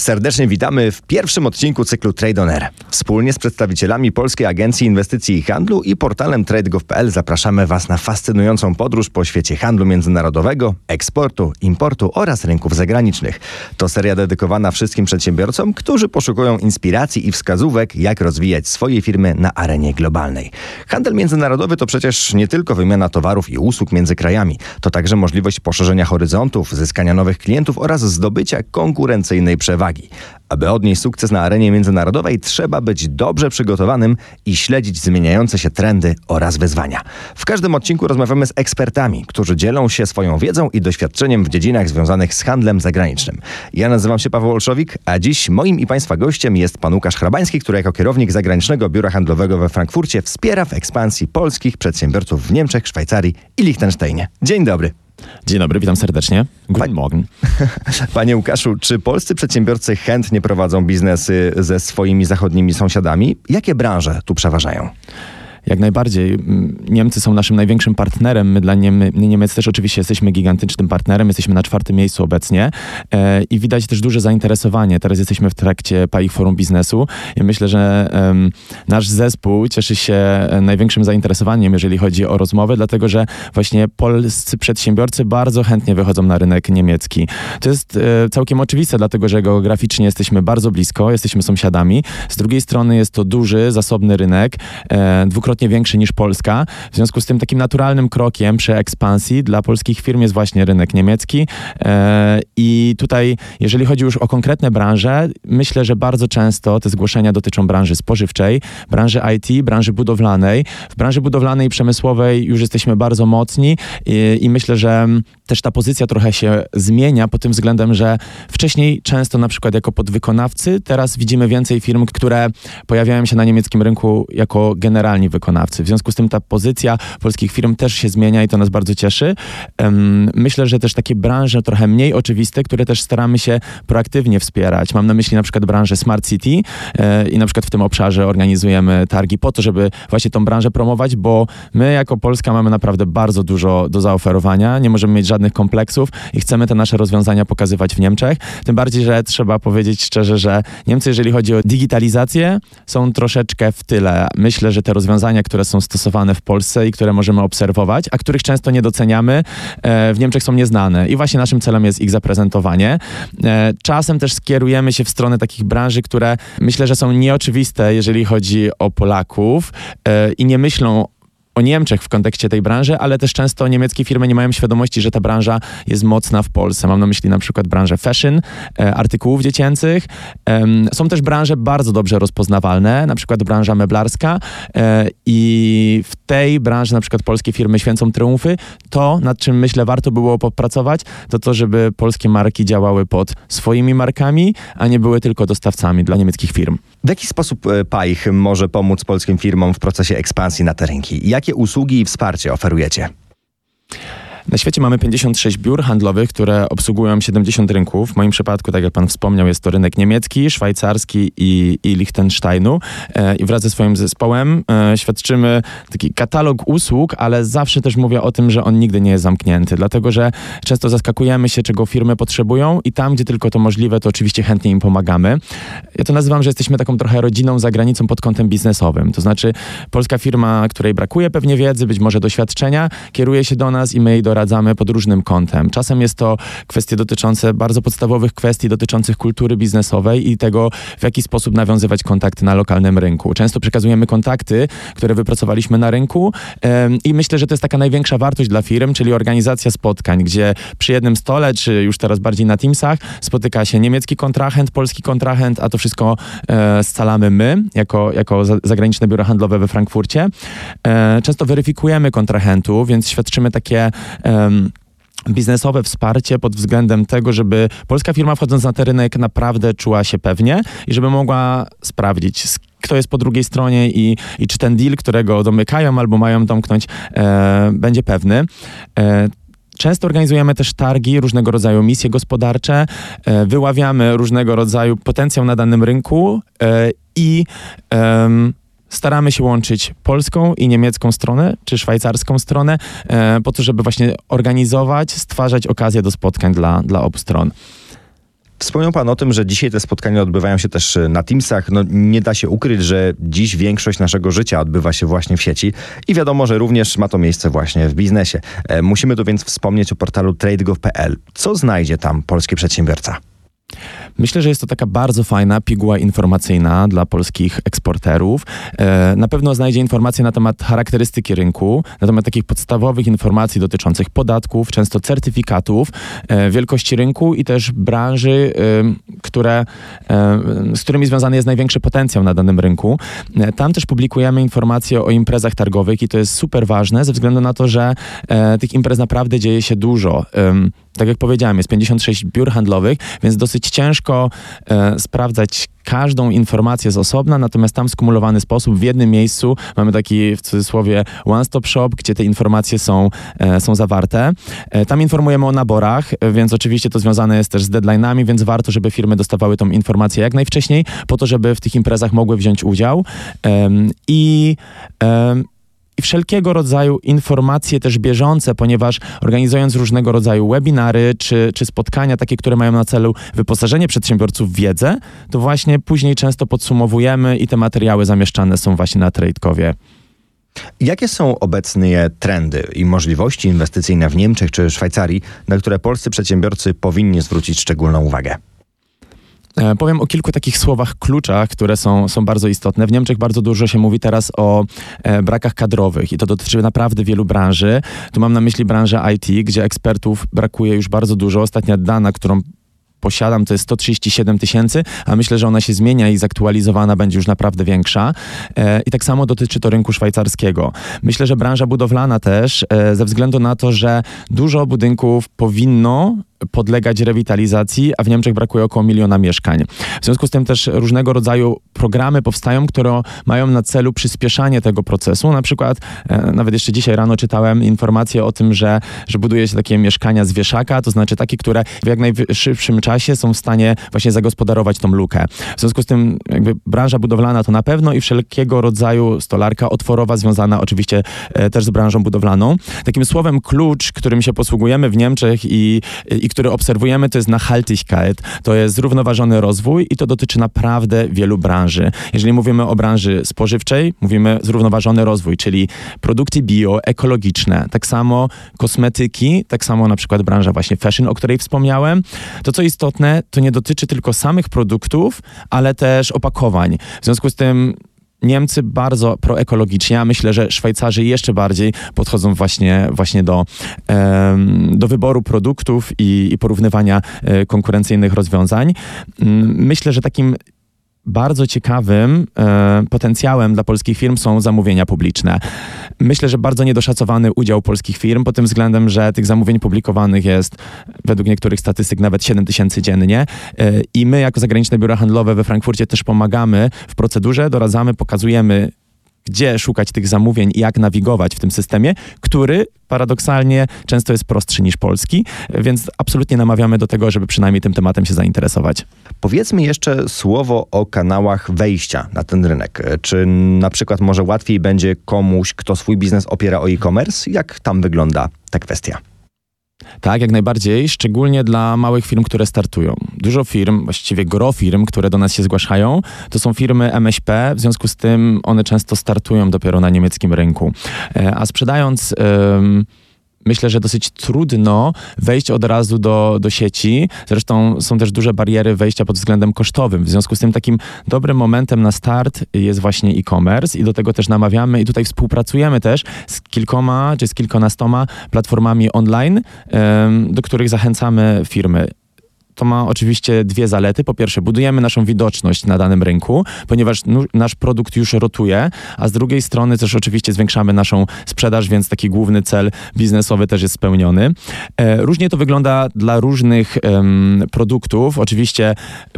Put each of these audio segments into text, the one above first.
Serdecznie witamy w pierwszym odcinku cyklu Trade On Air. Wspólnie z przedstawicielami Polskiej Agencji Inwestycji i Handlu i portalem TradeGov.pl zapraszamy Was na fascynującą podróż po świecie handlu międzynarodowego, eksportu, importu oraz rynków zagranicznych. To seria dedykowana wszystkim przedsiębiorcom, którzy poszukują inspiracji i wskazówek, jak rozwijać swoje firmy na arenie globalnej. Handel międzynarodowy to przecież nie tylko wymiana towarów i usług między krajami, to także możliwość poszerzenia horyzontów, zyskania nowych klientów oraz zdobycia konkurencyjnej przewagi. Aby odnieść sukces na arenie międzynarodowej, trzeba być dobrze przygotowanym i śledzić zmieniające się trendy oraz wyzwania. W każdym odcinku rozmawiamy z ekspertami, którzy dzielą się swoją wiedzą i doświadczeniem w dziedzinach związanych z handlem zagranicznym. Ja nazywam się Paweł Olszowik, a dziś moim i Państwa gościem jest pan Łukasz Hrabański, który jako kierownik zagranicznego biura handlowego we Frankfurcie wspiera w ekspansji polskich przedsiębiorców w Niemczech, Szwajcarii i Liechtensteinie. Dzień dobry. Dzień dobry, witam serdecznie. Guten Morgen. Panie Łukaszu, czy polscy przedsiębiorcy chętnie prowadzą biznesy ze swoimi zachodnimi sąsiadami? Jakie branże tu przeważają? Jak najbardziej. Niemcy są naszym największym partnerem. My dla Niemy, Niemiec też oczywiście jesteśmy gigantycznym partnerem. Jesteśmy na czwartym miejscu obecnie e, i widać też duże zainteresowanie. Teraz jesteśmy w trakcie PAIH Forum Biznesu i myślę, że nasz zespół cieszy się e, największym zainteresowaniem, jeżeli chodzi o rozmowę, dlatego że właśnie polscy przedsiębiorcy bardzo chętnie wychodzą na rynek niemiecki. To jest e, całkiem oczywiste, dlatego że geograficznie jesteśmy bardzo blisko, jesteśmy sąsiadami. Z drugiej strony jest to duży, zasobny rynek, dwukrotnie dwukrotnie większy niż Polska. W związku z tym takim naturalnym krokiem przy ekspansji dla polskich firm jest właśnie rynek niemiecki. E, I tutaj, jeżeli chodzi już o konkretne branże, myślę, że bardzo często te zgłoszenia dotyczą branży spożywczej, branży IT, branży budowlanej. W branży budowlanej i przemysłowej już jesteśmy bardzo mocni i, i myślę, że też ta pozycja trochę się zmienia pod tym względem, że wcześniej często na przykład jako podwykonawcy, teraz widzimy więcej firm, które pojawiają się na niemieckim rynku jako generalni wykonawcy. W związku z tym ta pozycja polskich firm też się zmienia i to nas bardzo cieszy. Myślę, że też takie branże trochę mniej oczywiste, które też staramy się proaktywnie wspierać. Mam na myśli na przykład branżę Smart City e, i na przykład w tym obszarze organizujemy targi po to, żeby właśnie tą branżę promować, bo my jako Polska mamy naprawdę bardzo dużo do zaoferowania. Nie możemy mieć żadnych kompleksów i chcemy te nasze rozwiązania pokazywać w Niemczech. Tym bardziej, że trzeba powiedzieć szczerze, że Niemcy, jeżeli chodzi o digitalizację, są troszeczkę w tyle. Myślę, że te rozwiązania, które są stosowane w Polsce i które możemy obserwować, a których często nie doceniamy, e, w Niemczech są nieznane. I właśnie naszym celem jest ich zaprezentowanie. E, czasem też skierujemy się w stronę takich branży, które myślę, że są nieoczywiste, jeżeli chodzi o Polaków e, i nie myślą o Niemczech w kontekście tej branży, ale też często niemieckie firmy nie mają świadomości, że ta branża jest mocna w Polsce. Mam na myśli na przykład branżę fashion, e, artykułów dziecięcych. są też branże bardzo dobrze rozpoznawalne, na przykład branża meblarska e, i w tej branży na przykład polskie firmy święcą triumfy. To, nad czym myślę warto było popracować, to to, żeby polskie marki działały pod swoimi markami, a nie były tylko dostawcami dla niemieckich firm. W jaki sposób e, PAIH może pomóc polskim firmom w procesie ekspansji na te rynki? Jakie usługi i wsparcie oferujecie? Na świecie mamy 56 biur handlowych, które obsługują 70 rynków. W moim przypadku, tak jak pan wspomniał, jest to rynek niemiecki, szwajcarski i, i Liechtensteinu. E, I wraz ze swoim zespołem e, świadczymy taki katalog usług, ale zawsze też mówię o tym, że on nigdy nie jest zamknięty, dlatego że często zaskakujemy się, czego firmy potrzebują i tam, gdzie tylko to możliwe, to oczywiście chętnie im pomagamy. Ja to nazywam, że jesteśmy taką trochę rodziną za granicą pod kątem biznesowym. To znaczy polska firma, której brakuje pewnie wiedzy, być może doświadczenia, kieruje się do nas i my jej doradzamy doradzamy pod różnym kątem. Czasem jest to kwestie dotyczące bardzo podstawowych kwestii dotyczących kultury biznesowej i tego, w jaki sposób nawiązywać kontakty na lokalnym rynku. Często przekazujemy kontakty, które wypracowaliśmy na rynku i myślę, że to jest taka największa wartość dla firm, czyli organizacja spotkań, gdzie przy jednym stole, czy już teraz bardziej na Teamsach, spotyka się niemiecki kontrahent, polski kontrahent, a to wszystko e, scalamy my, jako, jako zagraniczne biuro handlowe we Frankfurcie. E, często weryfikujemy kontrahentów, więc świadczymy takie biznesowe wsparcie pod względem tego, żeby polska firma wchodząc na ten rynek naprawdę czuła się pewnie i żeby mogła sprawdzić, kto jest po drugiej stronie i, i czy ten deal, którego domykają albo mają domknąć, e, będzie pewny. E, Często organizujemy też targi, różnego rodzaju misje gospodarcze, e, wyławiamy różnego rodzaju potencjał na danym rynku e, i staramy się łączyć polską i niemiecką stronę, czy szwajcarską stronę, e, po to, żeby właśnie organizować, stwarzać okazję do spotkań dla, dla obu stron. Wspomniał Pan o tym, że dzisiaj te spotkania odbywają się też e, na Teamsach. No, nie da się ukryć, że dziś większość naszego życia odbywa się właśnie w sieci i wiadomo, że również ma to miejsce właśnie w biznesie. E, musimy tu więc wspomnieć o portalu tradegov.pl. Co znajdzie tam polski przedsiębiorca? Myślę, że jest to taka bardzo fajna piguła informacyjna dla polskich eksporterów. E, na pewno znajdzie informacje na temat charakterystyki rynku, na temat takich podstawowych informacji dotyczących podatków, często certyfikatów, e, wielkości rynku i też branży, e, które, z którymi związany jest największy potencjał na danym rynku. Tam też publikujemy informacje o imprezach targowych i to jest super ważne ze względu na to, że tych imprez naprawdę dzieje się dużo tak jak powiedziałem, jest 56 biur handlowych, więc dosyć ciężko e, sprawdzać każdą informację z osobna, natomiast tam skumulowany sposób w jednym miejscu mamy taki w cudzysłowie one-stop shop, gdzie te informacje są, e, są zawarte. E, tam informujemy o naborach, więc oczywiście to związane jest też z deadline'ami, więc warto, żeby firmy dostawały tą informację jak najwcześniej, po to, żeby w tych imprezach mogły wziąć udział. I i wszelkiego rodzaju informacje też bieżące, ponieważ organizując różnego rodzaju webinary czy, czy spotkania takie, które mają na celu wyposażenie przedsiębiorców w wiedzę, to właśnie później często podsumowujemy i te materiały zamieszczane są właśnie na TradeCowie. Jakie są obecnie trendy i możliwości inwestycyjne w Niemczech czy Szwajcarii, na które polscy przedsiębiorcy powinni zwrócić szczególną uwagę? E, powiem o kilku takich słowach kluczach, które są, są bardzo istotne. W Niemczech bardzo dużo się mówi teraz o e, brakach kadrowych i to dotyczy naprawdę wielu branży. Tu mam na myśli branżę IT, gdzie ekspertów brakuje już bardzo dużo. Ostatnia dana, którą posiadam, to jest 137 tysięcy, a myślę, że ona się zmienia i zaktualizowana będzie już naprawdę większa. E, I tak samo dotyczy to rynku szwajcarskiego. Myślę, że branża budowlana też, e, ze względu na to, że dużo budynków powinno podlegać rewitalizacji, a w Niemczech brakuje około miliona mieszkań. W związku z tym też różnego rodzaju programy powstają, które mają na celu przyspieszanie tego procesu. Na przykład, e, nawet jeszcze dzisiaj rano czytałem informację o tym, że, że buduje się takie mieszkania z wieszaka, to znaczy takie, które w jak najszybszym czasie są w stanie właśnie zagospodarować tą lukę. W związku z tym jakby branża budowlana to na pewno i wszelkiego rodzaju stolarka otworowa związana oczywiście e, też z branżą budowlaną. Takim słowem klucz, którym się posługujemy w Niemczech i, i który obserwujemy, to jest Nachhaltigkeit, to jest zrównoważony rozwój i to dotyczy naprawdę wielu branży. Jeżeli mówimy o branży spożywczej, mówimy zrównoważony rozwój, czyli produkty bio, ekologiczne, tak samo kosmetyki, tak samo na przykład branża właśnie fashion, o której wspomniałem. To, co istotne, to nie dotyczy tylko samych produktów, ale też opakowań. W związku z tym Niemcy bardzo proekologicznie, a myślę, że Szwajcarzy jeszcze bardziej podchodzą właśnie, właśnie do, do wyboru produktów i, i porównywania e, konkurencyjnych rozwiązań. Myślę, że takim bardzo ciekawym e, potencjałem dla polskich firm są zamówienia publiczne. Myślę, że bardzo niedoszacowany udział polskich firm pod tym względem, że tych zamówień publikowanych jest według niektórych statystyk nawet 7 tysięcy dziennie e, i my jako zagraniczne biura handlowe we Frankfurcie też pomagamy w procedurze, doradzamy, pokazujemy gdzie szukać tych zamówień i jak nawigować w tym systemie, który paradoksalnie często jest prostszy niż polski, więc absolutnie namawiamy do tego, żeby przynajmniej tym tematem się zainteresować. Powiedzmy jeszcze słowo o kanałach wejścia na ten rynek. Czy na przykład może łatwiej będzie komuś, kto swój biznes opiera o e-commerce? Jak tam wygląda ta kwestia? Tak, jak najbardziej, szczególnie dla małych firm, które startują. Dużo firm, właściwie gro firm, które do nas się zgłaszają, to są firmy MŚP, w związku z tym one często startują dopiero na niemieckim rynku. E, a sprzedając myślę, że dosyć trudno wejść od razu do, do sieci. Zresztą są też duże bariery wejścia pod względem kosztowym. W związku z tym takim dobrym momentem na start jest właśnie e-commerce i do tego też namawiamy i tutaj współpracujemy też z kilkoma czy z kilkunastoma platformami online, do których zachęcamy firmy to ma oczywiście dwie zalety. Po pierwsze, budujemy naszą widoczność na danym rynku, ponieważ nasz produkt już rotuje, a z drugiej strony też oczywiście zwiększamy naszą sprzedaż, więc taki główny cel biznesowy też jest spełniony. E, różnie to wygląda dla różnych produktów. Oczywiście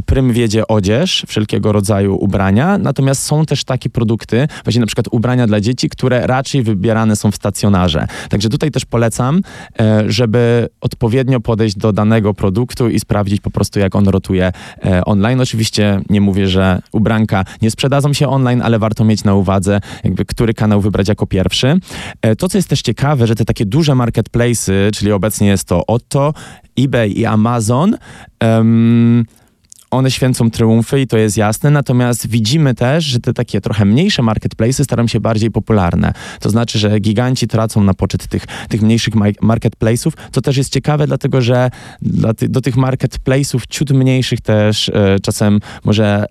prym wiedzie odzież, wszelkiego rodzaju ubrania, natomiast są też takie produkty, właśnie na przykład ubrania dla dzieci, które raczej wybierane są w stacjonarze. Także tutaj też polecam, e, żeby odpowiednio podejść do danego produktu i sprawdzić, sprawdzić po prostu, jak on rotuje e, online. Oczywiście nie mówię, że ubranka nie sprzedadzą się online, ale warto mieć na uwadze, jakby który kanał wybrać jako pierwszy. E, to, co jest też ciekawe, że te takie duże marketplace'y, czyli obecnie jest to Otto, eBay i Amazon, um, one święcą triumfy i to jest jasne, natomiast widzimy też, że te takie trochę mniejsze marketplace'y staram się bardziej popularne. To znaczy, że giganci tracą na poczet tych, tych mniejszych marketplace'ów, co też jest ciekawe, dlatego że do tych marketplace'ów ciut mniejszych też e, czasem może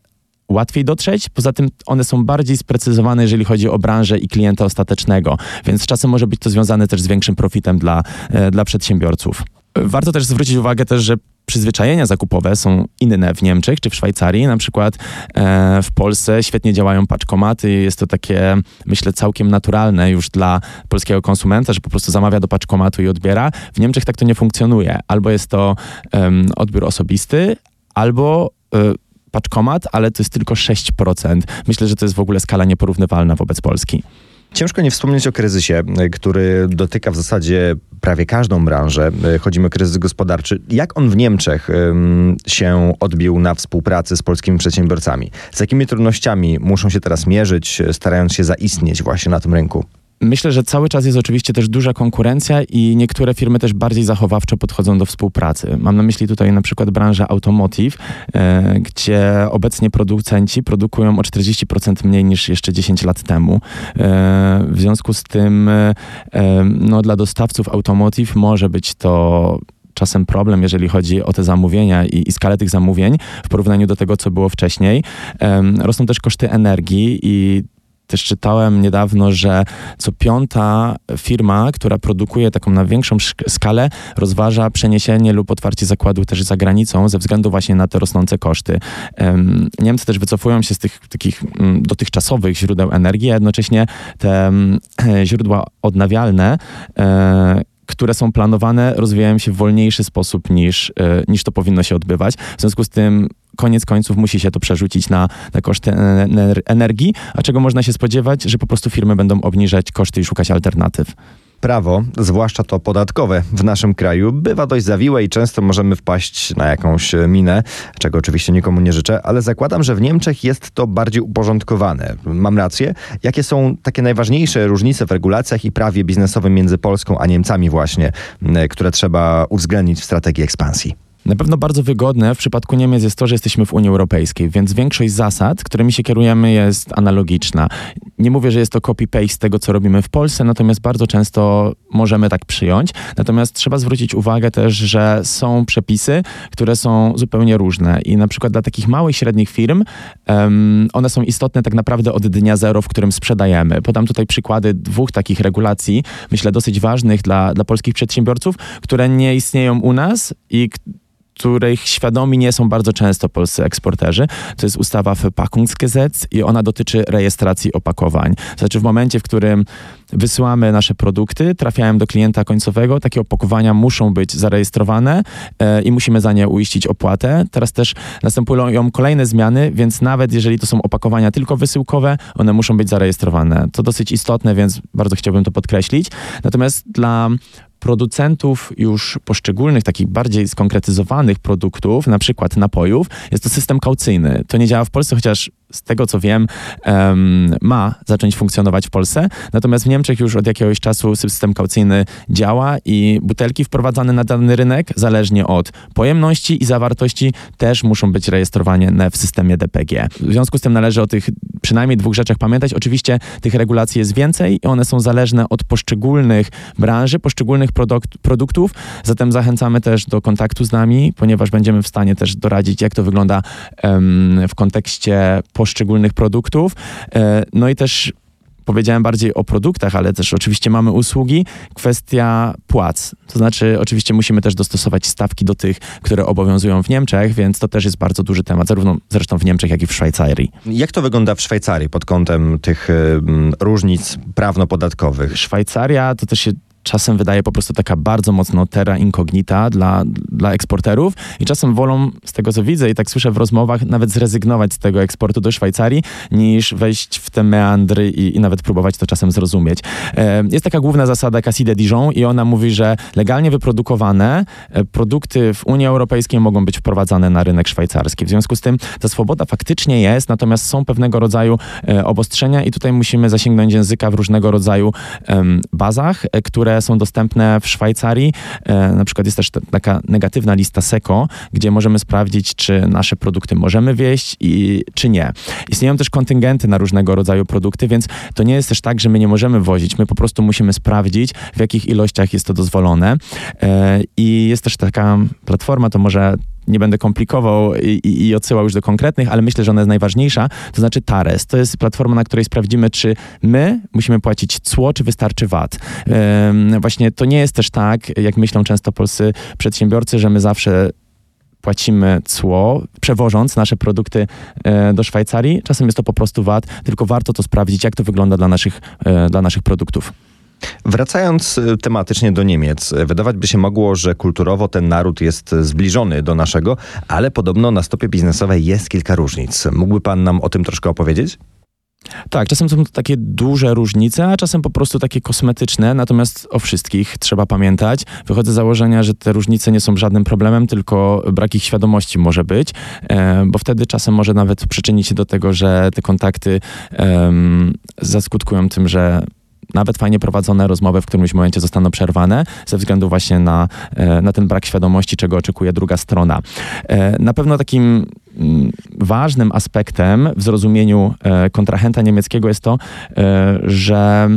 łatwiej dotrzeć. Poza tym one są bardziej sprecyzowane, jeżeli chodzi o branżę i klienta ostatecznego, więc czasem może być to związane też z większym profitem dla, e, dla przedsiębiorców. Warto też zwrócić uwagę też, że przyzwyczajenia zakupowe są inne w Niemczech czy w Szwajcarii. Na przykład e, w Polsce świetnie działają paczkomaty. Jest to takie, myślę, całkiem naturalne już dla polskiego konsumenta, że po prostu zamawia do paczkomatu i odbiera. W Niemczech tak to nie funkcjonuje. Albo jest to odbiór osobisty, albo e, paczkomat, ale to jest tylko 6%. Myślę, że to jest w ogóle skala nieporównywalna wobec Polski. Ciężko nie wspomnieć o kryzysie, e, który dotyka w zasadzie prawie każdą branżę. E, chodzi o kryzys gospodarczy. Jak on w Niemczech się odbił na współpracy z polskimi przedsiębiorcami? Z jakimi trudnościami muszą się teraz mierzyć, starając się zaistnieć właśnie na tym rynku? Myślę, że cały czas jest oczywiście też duża konkurencja i niektóre firmy też bardziej zachowawczo podchodzą do współpracy. Mam na myśli tutaj na przykład branżę automotive, e, gdzie obecnie producenci produkują o 40% mniej niż jeszcze 10 lat temu. E, w związku z tym e, no, dla dostawców automotive może być to czasem problem, jeżeli chodzi o te zamówienia i, i, skalę tych zamówień w porównaniu do tego, co było wcześniej. rosną też koszty energii i też czytałem niedawno, że co piąta firma, która produkuje taką na większą skalę, rozważa przeniesienie lub otwarcie zakładu też za granicą ze względu właśnie na te rosnące koszty. Niemcy też wycofują się z tych takich mm, dotychczasowych źródeł energii, a jednocześnie te mm, źródła odnawialne e, które są planowane, rozwijają się w wolniejszy sposób niż, e, niż to powinno się odbywać. W związku z tym koniec końców musi się to przerzucić na, na koszty energii, a czego można się spodziewać, że po prostu firmy będą obniżać koszty i szukać alternatyw. Prawo, zwłaszcza to podatkowe w naszym kraju, bywa dość zawiłe i często możemy wpaść na jakąś minę, czego oczywiście nikomu nie życzę, ale zakładam, że w Niemczech jest to bardziej uporządkowane. Mam rację? Jakie są takie najważniejsze różnice w regulacjach i prawie biznesowym między Polską a Niemcami właśnie, które trzeba uwzględnić w strategii ekspansji? Na pewno bardzo wygodne w przypadku Niemiec jest to, że jesteśmy w Unii Europejskiej, więc większość zasad, którymi się kierujemy, jest analogiczna. Nie mówię, że jest to copy-paste tego, co robimy w Polsce, natomiast bardzo często możemy tak przyjąć. Natomiast trzeba zwrócić uwagę też, że są przepisy, które są zupełnie różne i na przykład dla takich małych, średnich firm um, one są istotne tak naprawdę od dnia zero, w którym sprzedajemy. Podam tutaj przykłady dwóch takich regulacji, myślę dosyć ważnych dla, dla polskich przedsiębiorców, które nie istnieją u nas i których świadomi nie są bardzo często polscy eksporterzy. To jest ustawa Verpackungsgesetz i ona dotyczy rejestracji opakowań. To znaczy w momencie, w którym wysyłamy nasze produkty, trafiają do klienta końcowego, takie opakowania muszą być zarejestrowane e, i musimy za nie uiścić opłatę. Teraz też następują kolejne zmiany, więc nawet jeżeli to są opakowania tylko wysyłkowe, one muszą być zarejestrowane. To dosyć istotne, więc bardzo chciałbym to podkreślić. Natomiast dla producentów już poszczególnych, takich bardziej skonkretyzowanych produktów, na przykład napojów, jest to system kaucyjny. To nie działa w Polsce, chociaż z tego co wiem, um, ma zacząć funkcjonować w Polsce. Natomiast w Niemczech już od jakiegoś czasu system kaucyjny działa i butelki wprowadzane na dany rynek, zależnie od pojemności i zawartości, też muszą być rejestrowane w systemie DPG. W związku z tym należy o tych przynajmniej dwóch rzeczach pamiętać. Oczywiście tych regulacji jest więcej i one są zależne od poszczególnych branży, poszczególnych produkt, produktów. Zatem zachęcamy też do kontaktu z nami, ponieważ będziemy w stanie też doradzić, jak to wygląda um, w kontekście poszczególnych produktów. E, no i też powiedziałem bardziej o produktach, ale też oczywiście mamy usługi. Kwestia płac. To znaczy, oczywiście musimy też dostosować stawki do tych, które obowiązują w Niemczech, więc to też jest bardzo duży temat, zarówno zresztą w Niemczech, jak i w Szwajcarii. Jak to wygląda w Szwajcarii pod kątem tych y, różnic prawno-podatkowych? Szwajcaria to też się czasem wydaje po prostu taka bardzo mocno terra incognita dla, dla eksporterów i czasem wolą, z tego co widzę i tak słyszę w rozmowach, nawet zrezygnować z tego eksportu do Szwajcarii, niż wejść w te meandry i, i nawet próbować to czasem zrozumieć. E, jest taka główna zasada Casside Dijon i ona mówi, że legalnie wyprodukowane e, produkty w Unii Europejskiej mogą być wprowadzane na rynek szwajcarski. W związku z tym ta swoboda faktycznie jest, natomiast są pewnego rodzaju e, obostrzenia i tutaj musimy zasięgnąć języka w różnego rodzaju bazach, które są dostępne w Szwajcarii. Na przykład jest też taka negatywna lista SECO, gdzie możemy sprawdzić, czy nasze produkty możemy wieść i czy nie. Istnieją też kontyngenty na różnego rodzaju produkty, więc to nie jest też tak, że my nie możemy wozić. My po prostu musimy sprawdzić, w jakich ilościach jest to dozwolone. E, I jest też taka platforma, to może nie będę komplikował i, i, odsyłał już do konkretnych, ale myślę, że ona jest najważniejsza, to znaczy TARES. To jest platforma, na której sprawdzimy, czy my musimy płacić cło, czy wystarczy VAT. właśnie to nie jest też tak, jak myślą często polscy przedsiębiorcy, że my zawsze płacimy cło, przewożąc nasze produkty e, do Szwajcarii. Czasem jest to po prostu VAT, tylko warto to sprawdzić, jak to wygląda dla naszych, e, dla naszych produktów. Wracając e, tematycznie do Niemiec, wydawać by się mogło, że kulturowo ten naród jest zbliżony do naszego, ale podobno na stopie biznesowej jest kilka różnic. Mógłby pan nam o tym troszkę opowiedzieć? Tak, czasem są to takie duże różnice, a czasem po prostu takie kosmetyczne, natomiast o wszystkich trzeba pamiętać. Wychodzę z założenia, że te różnice nie są żadnym problemem, tylko brak ich świadomości może być, e, bo wtedy czasem może nawet przyczynić się do tego, że te kontakty zaskutkują tym, że nawet fajnie prowadzone rozmowy w którymś momencie zostaną przerwane ze względu właśnie na, e, na ten brak świadomości, czego oczekuje druga strona. E, na pewno takim ważnym aspektem w zrozumieniu e, kontrahenta niemieckiego jest to, że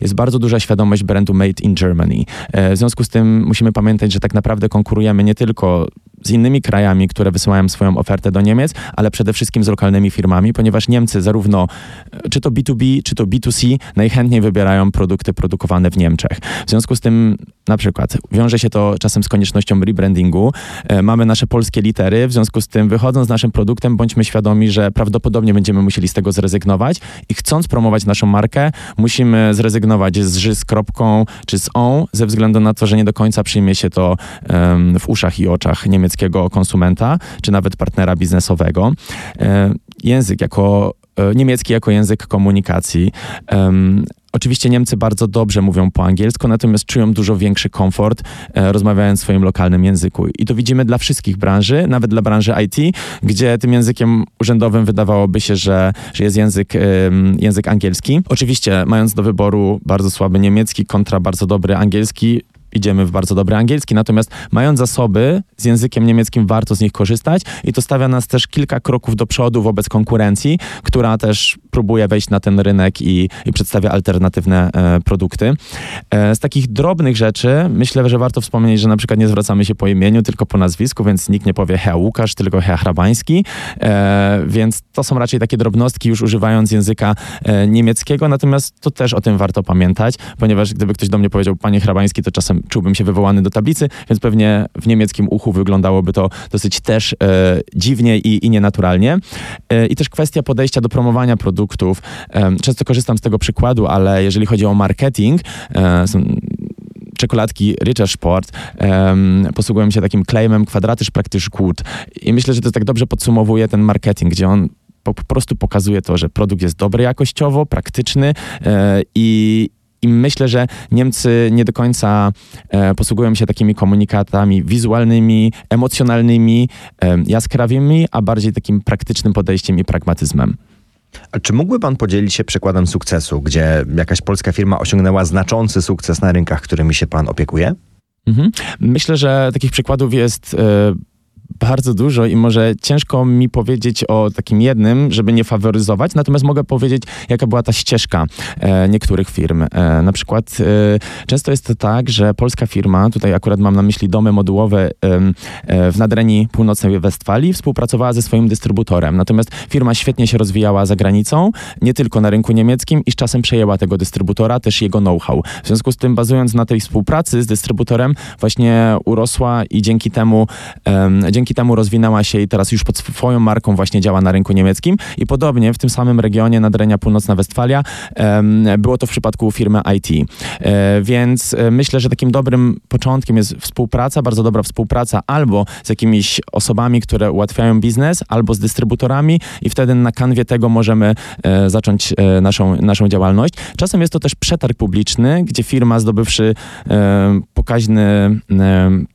jest bardzo duża świadomość brandu Made in Germany. W związku z tym musimy pamiętać, że tak naprawdę konkurujemy nie tylko z innymi krajami, które wysyłają swoją ofertę do Niemiec, ale przede wszystkim z lokalnymi firmami, ponieważ Niemcy zarówno czy to B2B, czy to B2C najchętniej wybierają produkty produkowane w Niemczech. W związku z tym na przykład wiąże się to czasem z koniecznością rebrandingu. E, mamy nasze polskie litery, w związku z tym wychodząc z naszym produktem bądźmy świadomi, że prawdopodobnie będziemy musieli z tego zrezygnować i chcąc promować naszą markę, musimy zrezygnować z ży z kropką czy z on, ze względu na to, że nie do końca przyjmie się to um, w uszach i oczach niemieckiego konsumenta, czy nawet partnera biznesowego. E, język jako e, niemiecki jako język komunikacji. Oczywiście Niemcy bardzo dobrze mówią po angielsku, natomiast czują dużo większy komfort e, rozmawiając w swoim lokalnym języku. I to widzimy dla wszystkich branży, nawet dla branży IT, gdzie tym językiem urzędowym wydawałoby się, że, że jest język, e, język angielski. Oczywiście mając do wyboru bardzo słaby niemiecki kontra bardzo dobry angielski, idziemy w bardzo dobry angielski, natomiast mając zasoby z językiem niemieckim, warto z nich korzystać i to stawia nas też kilka kroków do przodu wobec konkurencji, która też próbuje wejść na ten rynek i, i przedstawia alternatywne e, produkty. E, z takich drobnych rzeczy myślę, że warto wspomnieć, że na przykład nie zwracamy się po imieniu, tylko po nazwisku, więc nikt nie powie Herr Łukasz, tylko Herr Hrabański, e, więc to są raczej takie drobnostki już używając języka e, niemieckiego, natomiast to też o tym warto pamiętać, ponieważ gdyby ktoś do mnie powiedział Panie Hrabański, to czasem czułbym się wywołany do tablicy, więc pewnie w niemieckim uchu wyglądałoby to dosyć też e, dziwnie i, i nienaturalnie. E, I też kwestia podejścia do promowania produktów. E, często korzystam z tego przykładu, ale jeżeli chodzi o marketing, e, czekoladki Richer Sport um, posługują się takim claimem kwadratyż praktyż gut. I myślę, że to tak dobrze podsumowuje ten marketing, gdzie on po, po prostu pokazuje to, że produkt jest dobry jakościowo, praktyczny e, i, i myślę, że Niemcy nie do końca e, posługują się takimi komunikatami wizualnymi, emocjonalnymi, e, jaskrawymi, a bardziej takim praktycznym podejściem i pragmatyzmem. A czy mógłby Pan podzielić się przykładem sukcesu, gdzie jakaś polska firma osiągnęła znaczący sukces na rynkach, którymi się Pan opiekuje? Mhm. Myślę, że takich przykładów jest. E, bardzo dużo i może ciężko mi powiedzieć o takim jednym, żeby nie faworyzować, natomiast mogę powiedzieć, jaka była ta ścieżka e, niektórych firm. E, na przykład e, często jest to tak, że polska firma, tutaj akurat mam na myśli domy modułowe e, w Nadrenii Północnej Westfalii, współpracowała ze swoim dystrybutorem. Natomiast firma świetnie się rozwijała za granicą, nie tylko na rynku niemieckim i z czasem przejęła tego dystrybutora, też jego know-how. W związku z tym, bazując na tej współpracy z dystrybutorem, właśnie urosła i dzięki temu, dzięki dzięki temu rozwinęła się i teraz już pod swoją marką właśnie działa na rynku niemieckim. I podobnie w tym samym regionie Nadrenia Północna Westfalia było to w przypadku firmy IT. E, więc e, myślę, że takim dobrym początkiem jest współpraca, bardzo dobra współpraca albo z jakimiś osobami, które ułatwiają biznes, albo z dystrybutorami i wtedy na kanwie tego możemy e, zacząć naszą, naszą działalność. Czasem jest to też przetarg publiczny, gdzie firma zdobywszy pokaźny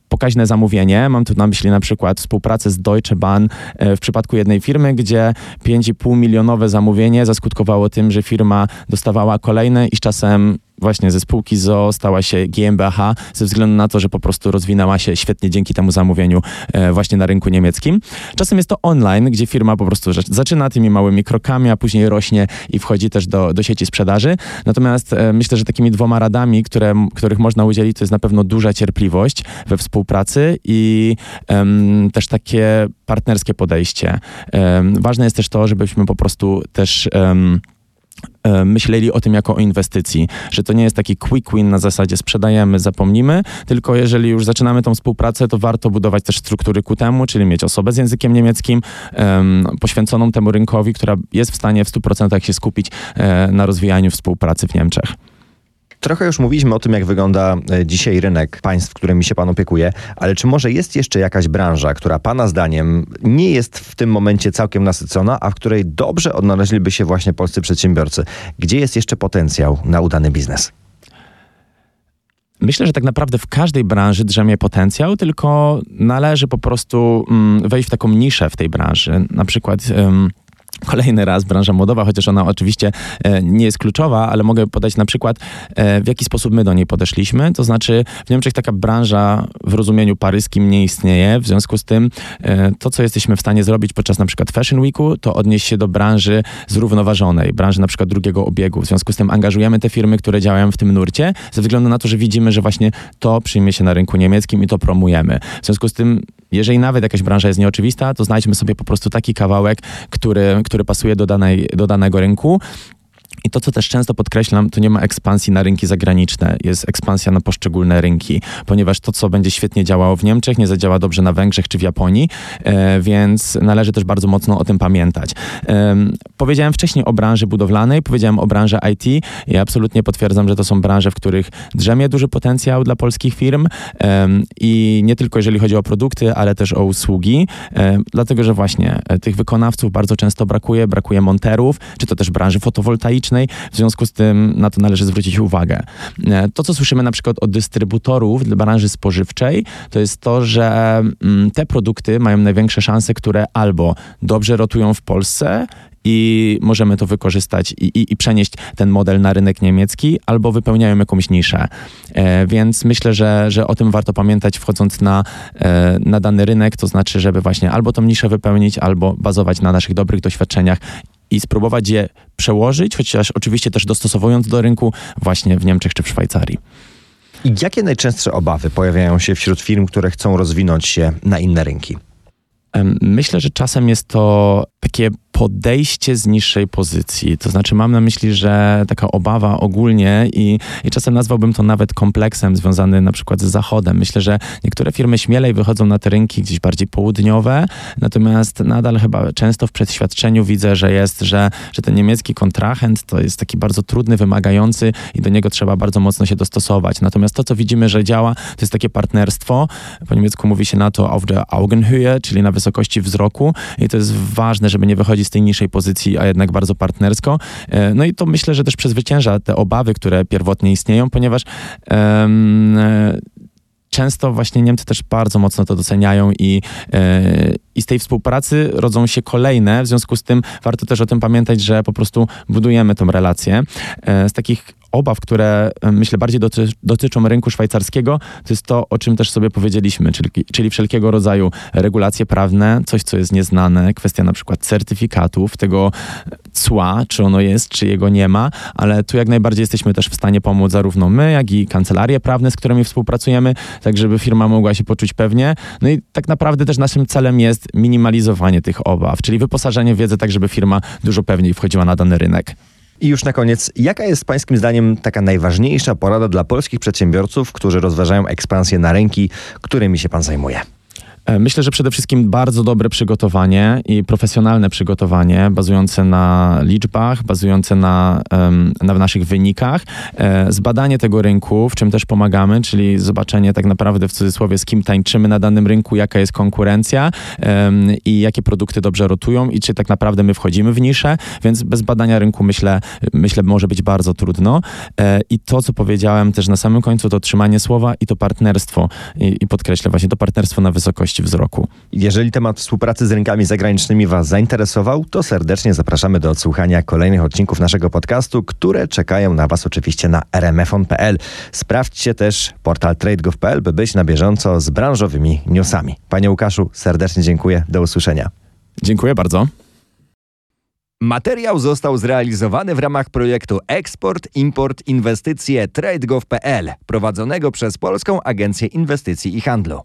pokaźne zamówienie. Mam tu na myśli na przykład współpracę z Deutsche Bahn e, w przypadku jednej firmy, gdzie 5,5 milionowe zamówienie zaskutkowało tym, że firma dostawała kolejne i z czasem właśnie ze spółki ZO stała się GmbH ze względu na to, że po prostu rozwinęła się świetnie dzięki temu zamówieniu e, właśnie na rynku niemieckim. Czasem jest to online, gdzie firma po prostu zaczyna tymi małymi krokami, a później rośnie i wchodzi też do, do sieci sprzedaży. Natomiast e, myślę, że takimi dwoma radami, które, których można udzielić, to jest na pewno duża cierpliwość we współpracy i też takie partnerskie podejście. ważne jest też to, żebyśmy po prostu też myśleli o tym jako o inwestycji, że to nie jest taki quick win na zasadzie sprzedajemy, zapomnimy, tylko jeżeli już zaczynamy tą współpracę, to warto budować też struktury ku temu, czyli mieć osobę z językiem niemieckim um, poświęconą temu rynkowi, która jest w stanie w 100% się skupić e, na rozwijaniu współpracy w Niemczech. Trochę już mówiliśmy o tym, jak wygląda e, dzisiaj rynek państw, którymi się Pan opiekuje, ale czy może jest jeszcze jakaś branża, która Pana zdaniem nie jest w tym momencie całkiem nasycona, a w której dobrze odnaleźliby się właśnie polscy przedsiębiorcy? Gdzie jest jeszcze potencjał na udany biznes? Myślę, że tak naprawdę w każdej branży drzemie potencjał, tylko należy po prostu mm, wejść w taką niszę w tej branży. Na przykład. Kolejny raz branża modowa, chociaż ona oczywiście e, nie jest kluczowa, ale mogę podać na przykład, e, w jaki sposób my do niej podeszliśmy. To znaczy, w Niemczech taka branża w rozumieniu paryskim nie istnieje. W związku z tym, e, to co jesteśmy w stanie zrobić podczas na przykład Fashion Weeku, to odnieść się do branży zrównoważonej, branży na przykład drugiego obiegu. W związku z tym angażujemy te firmy, które działają w tym nurcie, ze względu na to, że widzimy, że właśnie to przyjmie się na rynku niemieckim i to promujemy. W związku z tym jeżeli nawet jakaś branża jest nieoczywista, to znajdźmy sobie po prostu taki kawałek, który, który pasuje do, danej, do danego rynku i to, co też często podkreślam, to nie ma ekspansji na rynki zagraniczne, jest ekspansja na poszczególne rynki, ponieważ to, co będzie świetnie działało w Niemczech, nie zadziała dobrze na Węgrzech czy w Japonii, e, więc należy też bardzo mocno o tym pamiętać. E, powiedziałem wcześniej o branży budowlanej, powiedziałem o branży IT i absolutnie potwierdzam, że to są branże, w których drzemie duży potencjał dla polskich firm e, i nie tylko jeżeli chodzi o produkty, ale też o usługi, e, dlatego, że właśnie e, tych wykonawców bardzo często brakuje, brakuje monterów, czy to też branży fotowoltaicznej, w związku z tym na to należy zwrócić uwagę. E, to, co słyszymy na przykład od dystrybutorów dla branży spożywczej, to jest to, że mm, te produkty mają największe szanse, które albo dobrze rotują w Polsce, i możemy to wykorzystać i, i, i, przenieść ten model na rynek niemiecki, albo wypełniają jakąś niszę. E, więc myślę, że, że o tym warto pamiętać wchodząc na, e, na dany rynek, to znaczy, żeby właśnie albo tą niszę wypełnić, albo bazować na naszych dobrych doświadczeniach i spróbować je przełożyć, chociaż oczywiście też dostosowując do rynku właśnie w Niemczech czy w Szwajcarii. I jakie najczęstsze obawy pojawiają się wśród firm, które chcą rozwinąć się na inne rynki? Myślę, że czasem jest to takie podejście z niższej pozycji. To znaczy mam na myśli, że taka obawa ogólnie i, i czasem nazwałbym to nawet kompleksem związany na przykład z Zachodem. Myślę, że niektóre firmy śmielej wychodzą na te rynki gdzieś bardziej południowe, natomiast nadal chyba często w przedświadczeniu widzę, że jest, że, że ten niemiecki kontrahent to jest taki bardzo trudny, wymagający i do niego trzeba bardzo mocno się dostosować. Natomiast to, co widzimy, że działa, to jest takie partnerstwo. Po niemiecku mówi się na to auf der Augenhöhe, czyli na wysokości wzroku i to jest ważne, żeby nie wychodzić z tej niższej pozycji, a jednak bardzo partnersko. E, no i to myślę, że też przezwycięża te obawy, które pierwotnie istnieją, ponieważ um, często właśnie Niemcy też bardzo mocno to doceniają i, e, i z tej współpracy rodzą się kolejne. W związku z tym warto też o tym pamiętać, że po prostu budujemy tą relację. z takich obaw, które myślę bardziej doty dotyczą rynku szwajcarskiego, to jest to, o czym też sobie powiedzieliśmy, czyli, czyli wszelkiego rodzaju regulacje prawne, coś, co jest nieznane, kwestia na przykład certyfikatów, tego cła, czy ono jest, czy jego nie ma, ale tu jak najbardziej jesteśmy też w stanie pomóc zarówno my, jak i kancelarie prawne, z którymi współpracujemy, tak żeby firma mogła się poczuć pewnie. No i tak naprawdę też naszym celem jest minimalizowanie tych obaw, czyli wyposażenie w wiedzę tak, żeby firma dużo pewniej wchodziła na dany rynek. I już na koniec, jaka jest Pańskim zdaniem taka najważniejsza porada dla polskich przedsiębiorców, którzy rozważają ekspansję na rynki, którymi się Pan zajmuje? E, myślę, że przede wszystkim bardzo dobre przygotowanie i profesjonalne przygotowanie, bazujące na liczbach, bazujące na, na naszych wynikach, e, zbadanie tego rynku, w czym też pomagamy, czyli zobaczenie tak naprawdę w cudzysłowie, z kim tańczymy na danym rynku, jaka jest konkurencja i jakie produkty dobrze rotują i czy tak naprawdę my wchodzimy w niszę, więc bez badania rynku myślę, myślę może być bardzo trudno. E, I to, co powiedziałem też na samym końcu, to trzymanie słowa i to partnerstwo. I, i podkreślę właśnie to partnerstwo na wysokości wzroku. Jeżeli temat współpracy z rynkami zagranicznymi Was zainteresował, to serdecznie zapraszamy do odsłuchania kolejnych odcinków naszego podcastu, które czekają na Was oczywiście na rmfon.pl. Sprawdźcie też portal trade.gov.pl, by być na bieżąco z branżowymi newsami. Panie Łukaszu, serdecznie dziękuję. Do usłyszenia. Dziękuję bardzo. Materiał został zrealizowany w ramach projektu Eksport, Import, Inwestycje TradeGov.pl prowadzonego przez Polską Agencję Inwestycji i Handlu.